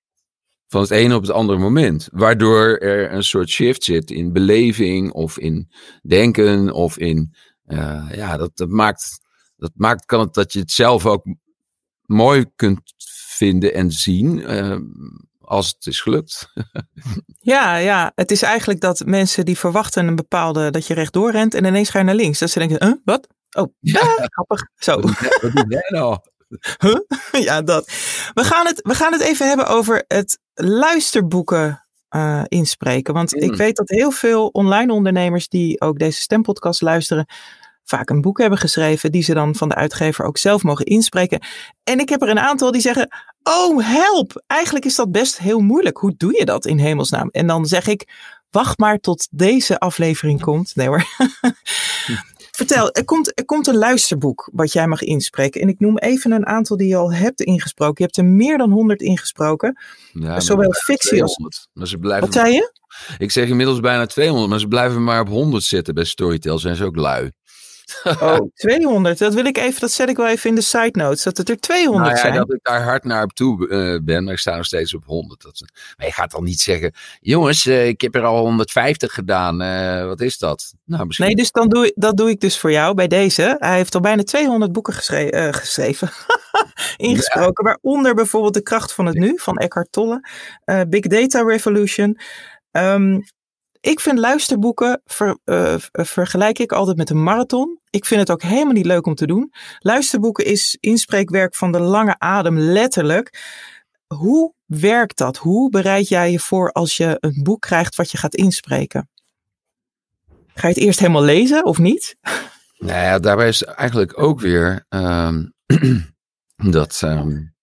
van het ene op het andere moment. Waardoor er een soort shift zit in beleving of in denken of in. Uh, ja, dat, dat, maakt, dat maakt kan het dat je het zelf ook mooi kunt vinden en zien. Uh, als het is gelukt. Ja, ja, het is eigenlijk dat mensen die verwachten een bepaalde dat je rechtdoor rent en ineens ga je naar links. Dat ze denken, huh, wat? Oh, ja, ja grappig. Zo. Wat doe jij nou? Huh? Ja, dat. We gaan, het, we gaan het even hebben over het luisterboeken uh, inspreken. Want mm. ik weet dat heel veel online ondernemers die ook deze stempodcast luisteren, vaak een boek hebben geschreven die ze dan van de uitgever ook zelf mogen inspreken. En ik heb er een aantal die zeggen, oh help, eigenlijk is dat best heel moeilijk. Hoe doe je dat in hemelsnaam? En dan zeg ik, wacht maar tot deze aflevering komt. Nee hoor. Vertel, er komt, er komt een luisterboek wat jij mag inspreken. En ik noem even een aantal die je al hebt ingesproken. Je hebt er meer dan 100 ingesproken. Ja, Zowel fictie als... 200. Maar ze blijven... Wat zei je? Ik zeg inmiddels bijna 200, maar ze blijven maar op 100 zitten bij Storytel. Zijn ze ook lui. Oh, 200. Dat wil ik even, dat zet ik wel even in de side notes. Dat het er 200 nou ja, zijn. Dat ik daar hard naar op toe uh, ben, maar ik sta nog steeds op 100. Dat, maar je gaat dan niet zeggen, jongens, uh, ik heb er al 150 gedaan. Uh, wat is dat? Nou, misschien... Nee, dus dan doe, dat doe ik dus voor jou bij deze. Hij heeft al bijna 200 boeken geschre geschreven. Ingesproken, ja. waaronder bijvoorbeeld De Kracht van het Nu van Eckhart Tolle. Big Data Revolution. Um, ik vind luisterboeken, ver, uh, vergelijk ik altijd met een marathon. Ik vind het ook helemaal niet leuk om te doen. Luisterboeken is inspreekwerk van de lange adem, letterlijk. Hoe werkt dat? Hoe bereid jij je voor als je een boek krijgt wat je gaat inspreken? Ga je het eerst helemaal lezen of niet? Nou ja, daarbij is eigenlijk ook weer um, dat, um,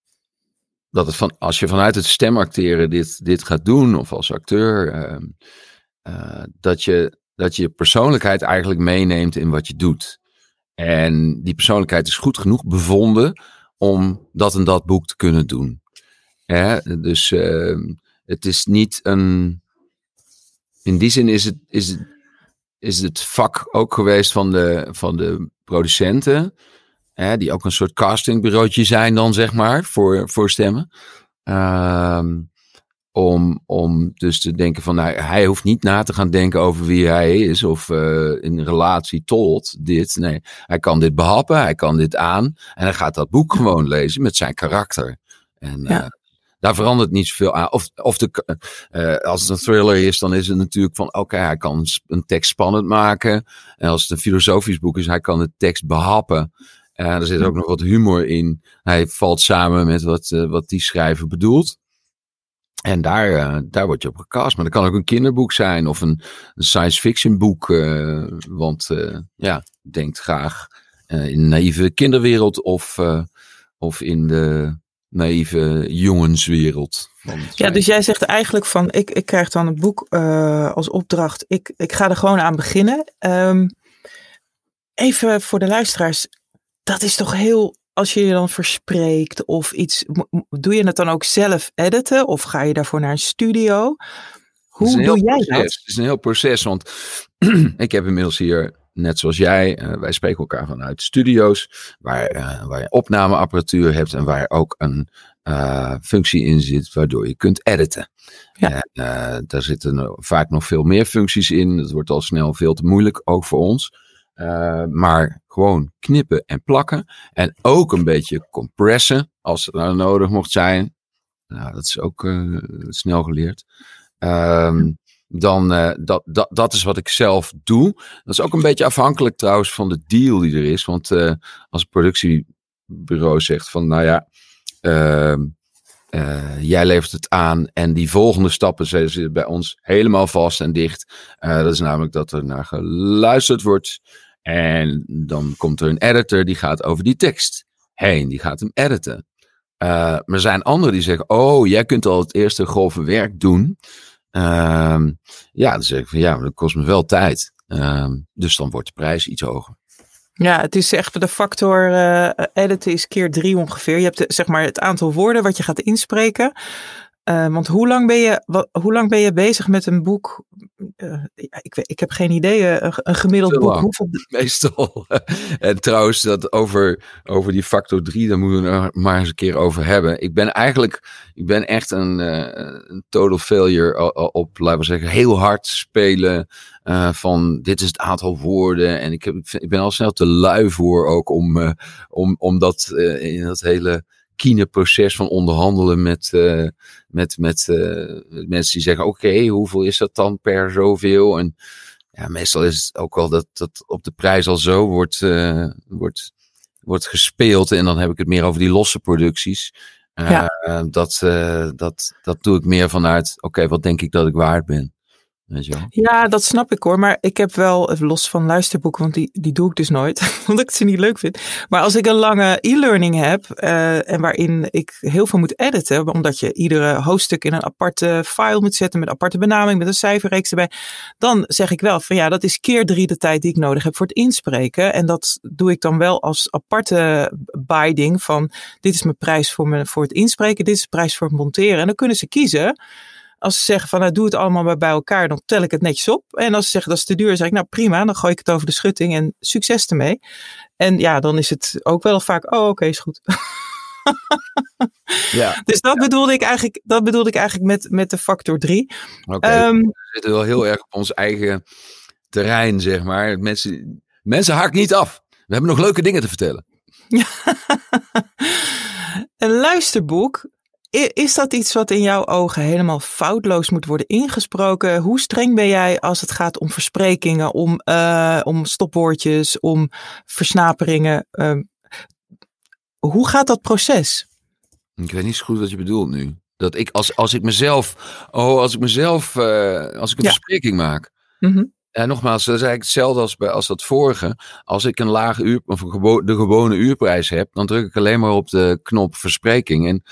dat het van, als je vanuit het stemacteren dit, dit gaat doen, of als acteur, um, uh, dat, je, dat je persoonlijkheid eigenlijk meeneemt in wat je doet. En die persoonlijkheid is goed genoeg bevonden om dat en dat boek te kunnen doen. Dus uh, het is niet een. In die zin is het, is het, is het vak ook geweest van de, van de producenten. Hè, die ook een soort castingbureautje zijn dan, zeg maar, voor, voor stemmen. Uh, om, om dus te denken van, nou, hij hoeft niet na te gaan denken over wie hij is of uh, in relatie tot dit. Nee, hij kan dit behappen, hij kan dit aan en hij gaat dat boek gewoon lezen met zijn karakter. En ja. uh, daar verandert niet zoveel aan. Of, of de, uh, als het een thriller is, dan is het natuurlijk van, oké, okay, hij kan een tekst spannend maken. En als het een filosofisch boek is, hij kan de tekst behappen. En er zit ook nog wat humor in. Hij valt samen met wat, wat die schrijver bedoelt. En daar, uh, daar word je op gecast. Maar dat kan ook een kinderboek zijn of een, een science fiction boek. Uh, want uh, ja, denkt graag in de naïeve kinderwereld of, of in de naïeve jongenswereld. Ja, dus jij zegt eigenlijk van ik, ik krijg dan een boek als opdracht. Ik, ik ga er gewoon aan beginnen. Um, even voor de luisteraars. Dat is toch heel als je je dan verspreekt of iets, doe je het dan ook zelf editen of ga je daarvoor naar een studio? Hoe doe jij proces. dat? Het is een heel proces, want ik heb inmiddels hier, net zoals jij, uh, wij spreken elkaar vanuit studio's waar, uh, waar je opnameapparatuur hebt en waar ook een uh, functie in zit waardoor je kunt editen. Ja. Daar zitten vaak nog veel meer functies in. Dat wordt al snel veel te moeilijk, ook voor ons. Uh, maar gewoon knippen en plakken. En ook een beetje compressen, als het nou nodig mocht zijn. Nou, dat is ook uh, snel geleerd. Um, dan, uh, dat, dat, dat is wat ik zelf doe. Dat is ook een beetje afhankelijk trouwens van de deal die er is. Want als een productiebureau zegt van, nou ja, uh, jij levert het aan en die volgende stappen zitten bij ons helemaal vast en dicht. Dat is namelijk dat er naar geluisterd wordt. En dan komt er een editor die gaat over die tekst heen. Die gaat hem editen. Uh, maar er zijn anderen die zeggen: Oh, jij kunt al het eerste grove werk doen. Uh, ja, dan zeg ik van ja, dat kost me wel tijd. Uh, dus dan wordt de prijs iets hoger. Ja, het is echt de factor uh, editen is keer drie ongeveer. Je hebt de, zeg maar het aantal woorden wat je gaat inspreken. Uh, want hoe lang, ben je, wat, hoe lang ben je bezig met een boek? Uh, ik, ik heb geen idee, een, een gemiddeld Te boek. lang. Hoeveel... Meestal. en trouwens, dat over, over die factor 3, daar moeten we er maar eens een keer over hebben. Ik ben eigenlijk, ik ben echt een, uh, een total failure op, laten we zeggen, heel hard spelen. Uh, van dit is het aantal woorden. En ik, heb, ik ben al snel te lui voor ook om, uh, om, om dat uh, in dat hele kieneproces van onderhandelen met, uh, met, met uh, mensen die zeggen: Oké, okay, hoeveel is dat dan per zoveel? En ja, meestal is het ook wel dat, dat op de prijs al zo wordt, uh, wordt, wordt gespeeld. En dan heb ik het meer over die losse producties. Ja. dat, dat, dat doe ik meer vanuit: Oké, okay, wat denk ik dat ik waard ben? Ja, dat snap ik hoor. Maar ik heb wel, los van luisterboeken, want die, die doe ik dus nooit, omdat ik ze niet leuk vind. Maar als ik een lange e-learning heb uh, en waarin ik heel veel moet editen, omdat je iedere hoofdstuk in een aparte file moet zetten met aparte benaming, met een cijferreeks erbij, dan zeg ik wel van ja, dat is keer drie de tijd die ik nodig heb voor het inspreken. En dat doe ik dan wel als aparte binding van dit is mijn prijs voor, me, voor het inspreken, dit is de prijs voor het monteren. En dan kunnen ze kiezen. Als ze zeggen van nou doe het allemaal maar bij elkaar, dan tel ik het netjes op. En als ze zeggen dat is te duur, dan zeg ik nou prima, dan gooi ik het over de schutting en succes ermee. En ja, dan is het ook wel vaak, oh oké, okay, is goed. ja. Dus dat bedoelde ik eigenlijk, dat bedoelde ik eigenlijk met, met de factor 3. Oké, okay. um, we zitten wel heel erg op ons eigen terrein, zeg maar. Mensen, mensen haak niet af. We hebben nog leuke dingen te vertellen. een luisterboek is dat iets wat in jouw ogen helemaal foutloos moet worden ingesproken? Hoe streng ben jij als het gaat om versprekingen, om, uh, om stopwoordjes, om versnaperingen? Uh, hoe gaat dat proces? Ik weet niet zo goed wat je bedoelt nu. Dat ik als, als ik mezelf, oh, als ik mezelf, uh, als ik een ja. verspreking maak. Mm -hmm. En nogmaals, dat is eigenlijk hetzelfde als, bij, als dat vorige. Als ik een lage uur, of de gewone uurprijs heb, dan druk ik alleen maar op de knop verspreking. En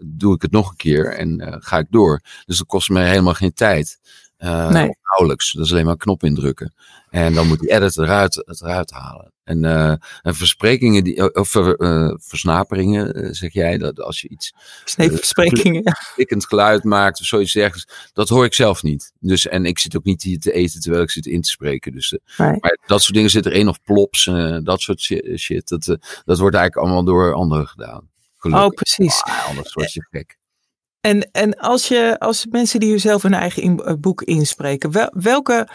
doe ik het nog een keer en uh, ga ik door. Dus dat kost me helemaal geen tijd. Uh, nee. Nauwelijks. Dat is alleen maar een knop indrukken. En dan moet die edit eruit, het eruit halen. En, uh, en versprekingen, die, of uh, versnaperingen, zeg jij, dat als je iets. Sneeuwversprekingen, ja. Klikkend geluid maakt of zoiets dergelijks. Dat hoor ik zelf niet. Dus, en ik zit ook niet hier te eten terwijl ik zit in te spreken. Dus, nee. Maar dat soort dingen zit erin, of plops, dat soort shit. Dat, dat wordt eigenlijk allemaal door anderen gedaan. Gelukkig. Oh, precies. Ah, anders word je gek. En, en als, je, als mensen die zelf hun eigen in, uh, boek inspreken, wel, welke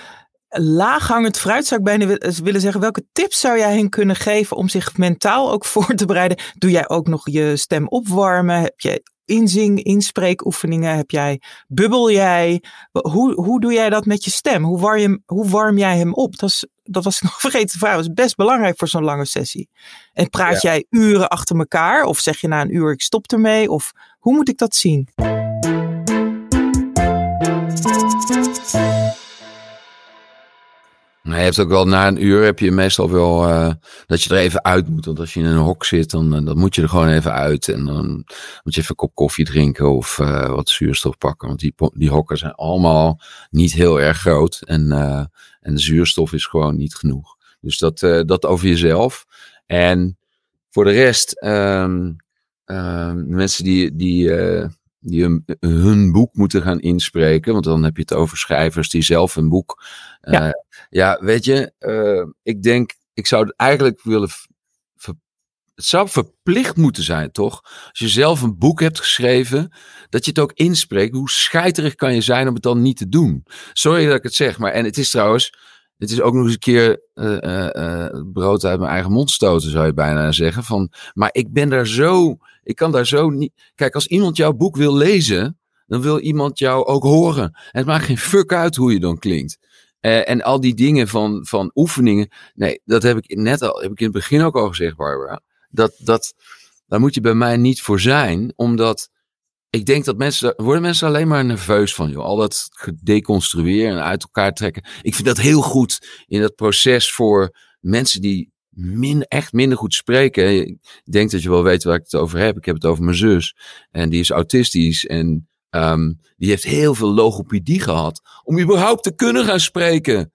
laaghangend fruit zou ik bijna willen zeggen, welke tips zou jij hen kunnen geven om zich mentaal ook voor te bereiden? Doe jij ook nog je stem opwarmen? Heb je inzing, inspreekoefeningen? Heb jij, bubbel jij? Hoe, hoe doe jij dat met je stem? Hoe warm, hoe warm jij hem op? Dat, is, dat was ik nog vergeten te vragen. Dat is best belangrijk voor zo'n lange sessie. En praat jij uren achter elkaar? Of zeg je na een uur, ik stop ermee? Of hoe moet ik dat zien? je hebt ook wel na een uur heb je meestal wel uh, dat je er even uit moet. Want als je in een hok zit, dan, dan moet je er gewoon even uit. En dan moet je even een kop koffie drinken of uh, wat zuurstof pakken. Want die, die hokken zijn allemaal niet heel erg groot. En, en zuurstof is gewoon niet genoeg. Dus dat, dat over jezelf. En voor de rest, um, um, mensen die, die die hun, hun, boek moeten gaan inspreken. Want dan heb je het over schrijvers die zelf een boek. Ja, uh, ja weet je, uh, ik denk, ik zou het eigenlijk willen. Het zou verplicht moeten zijn, toch? Als je zelf een boek hebt geschreven, dat je het ook inspreekt. Hoe scheiterig kan je zijn om het dan niet te doen? Sorry dat ik het zeg, maar en het is trouwens. Het is ook nog eens een keer uh, brood uit mijn eigen mond stoten, zou je bijna zeggen. Van, maar ik ben daar zo ik kan daar zo niet. Kijk, als iemand jouw boek wil lezen, dan wil iemand jou ook horen. En het maakt geen fuck uit hoe je dan klinkt. Uh, en al die dingen van, van oefeningen. Nee, dat heb ik net al, heb ik in het begin ook al gezegd, Barbara. Dat, dat, daar moet je bij mij niet voor zijn, omdat ik denk dat mensen, worden mensen alleen maar nerveus van, joh. Al dat gedeconstrueren en uit elkaar trekken. Ik vind dat heel goed in dat proces voor mensen die min, echt minder goed spreken. Ik denk dat je wel weet waar ik het over heb. Ik heb het over mijn zus. En die is autistisch. En um, die heeft heel veel logopedie gehad. Om überhaupt te kunnen gaan spreken.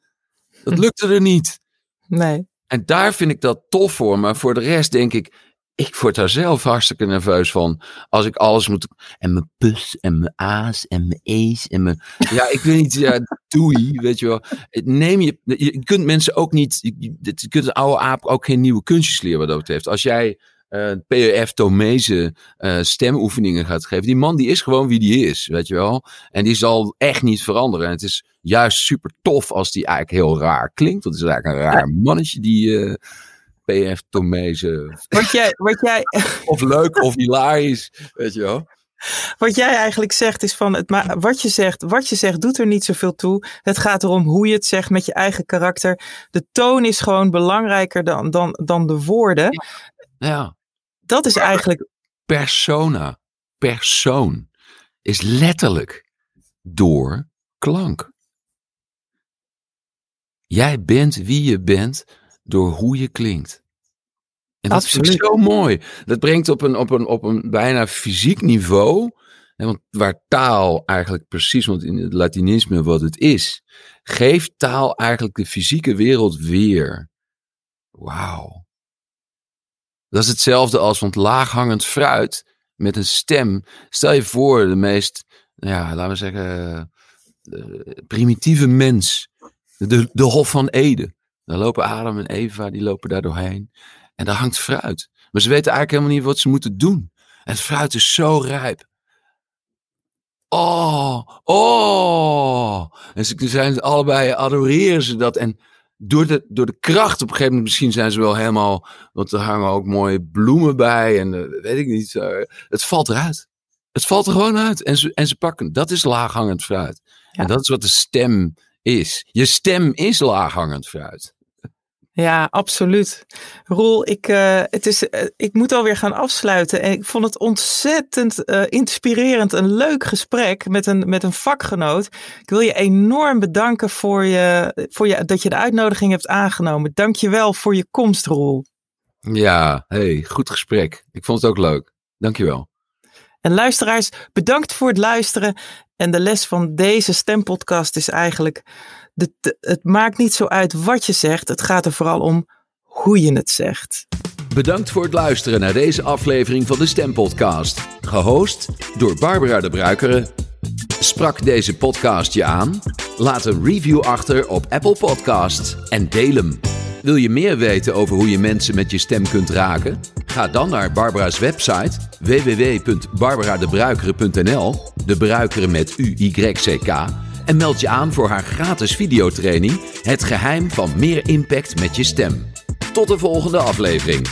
Dat lukte er niet. Nee. En daar vind ik dat tof voor. Maar voor de rest denk ik ik word daar zelf hartstikke nerveus van. Als ik alles moet. En mijn pus en mijn a's en mijn e's en mijn. Ja, ik weet niet. Ja, doei, weet je wel. Neem je. Je kunt mensen ook niet. Je kunt een oude aap ook geen nieuwe kunstjes leren wat dat betreft. Als jij uh, PEF Tomese uh, stemoefeningen gaat geven. Die man die is gewoon wie die is, weet je wel. En die zal echt niet veranderen. En het is juist super tof als die eigenlijk heel raar klinkt. Het is eigenlijk een raar mannetje die... Uh, PF Tomezen. Wat jij, wat jij... of leuk of hilarisch, weet je wel. Wat jij eigenlijk zegt is van, het, maar wat je zegt, wat je zegt doet er niet zoveel toe. Het gaat erom hoe je het zegt met je eigen karakter. De toon is gewoon belangrijker dan, dan, dan de woorden. Ja. ja. Dat is eigenlijk... Persona, persoon, is letterlijk door klank. Jij bent wie je bent door hoe je klinkt. En dat Absoluut. ik zo mooi. Dat brengt op een, op een, op een bijna fysiek niveau. Hè, want waar taal eigenlijk precies, want in het Latinisme wat het is, geeft taal eigenlijk de fysieke wereld weer. Wauw. Dat is hetzelfde als, want laaghangend fruit met een stem. Stel je voor, de meest, ja, laten we zeggen, primitieve mens. De, de Hof van Ede. Dan lopen Adam en Eva, die lopen daar doorheen. En daar hangt fruit. Maar ze weten eigenlijk helemaal niet wat ze moeten doen. En het fruit is zo rijp. Oh, oh. En ze zijn allebei, adoreren ze dat. En door de, door de kracht op een gegeven moment, misschien zijn ze wel helemaal, want er hangen ook mooie bloemen bij en uh, weet ik niet. Uh, het valt eruit. Het valt er gewoon uit. En ze, en ze pakken. Dat is laaghangend fruit. Ja. En dat is wat de stem is. Je stem is laaghangend fruit. Ja, absoluut. Roel, ik, uh, het is, uh, ik moet alweer gaan afsluiten. En ik vond het ontzettend uh, inspirerend. Een leuk gesprek met een, met een vakgenoot. Ik wil je enorm bedanken voor, je, voor je, dat je de uitnodiging hebt aangenomen. Dank je wel voor je komst, Roel. Ja, hey, goed gesprek. Ik vond het ook leuk. Dank je wel. En luisteraars, bedankt voor het luisteren. En de les van deze stempodcast is eigenlijk de, het maakt niet zo uit wat je zegt. Het gaat er vooral om hoe je het zegt. Bedankt voor het luisteren naar deze aflevering van de Stempodcast. Gehost door Barbara de Bruikere. Sprak deze podcast je aan? Laat een review achter op Apple Podcasts en deel hem. Wil je meer weten over hoe je mensen met je stem kunt raken? Ga dan naar Barbara's website www.barbaradebruikere.nl, de Bruikere met U-Y-C-K, en meld je aan voor haar gratis videotraining Het geheim van meer impact met je stem. Tot de volgende aflevering.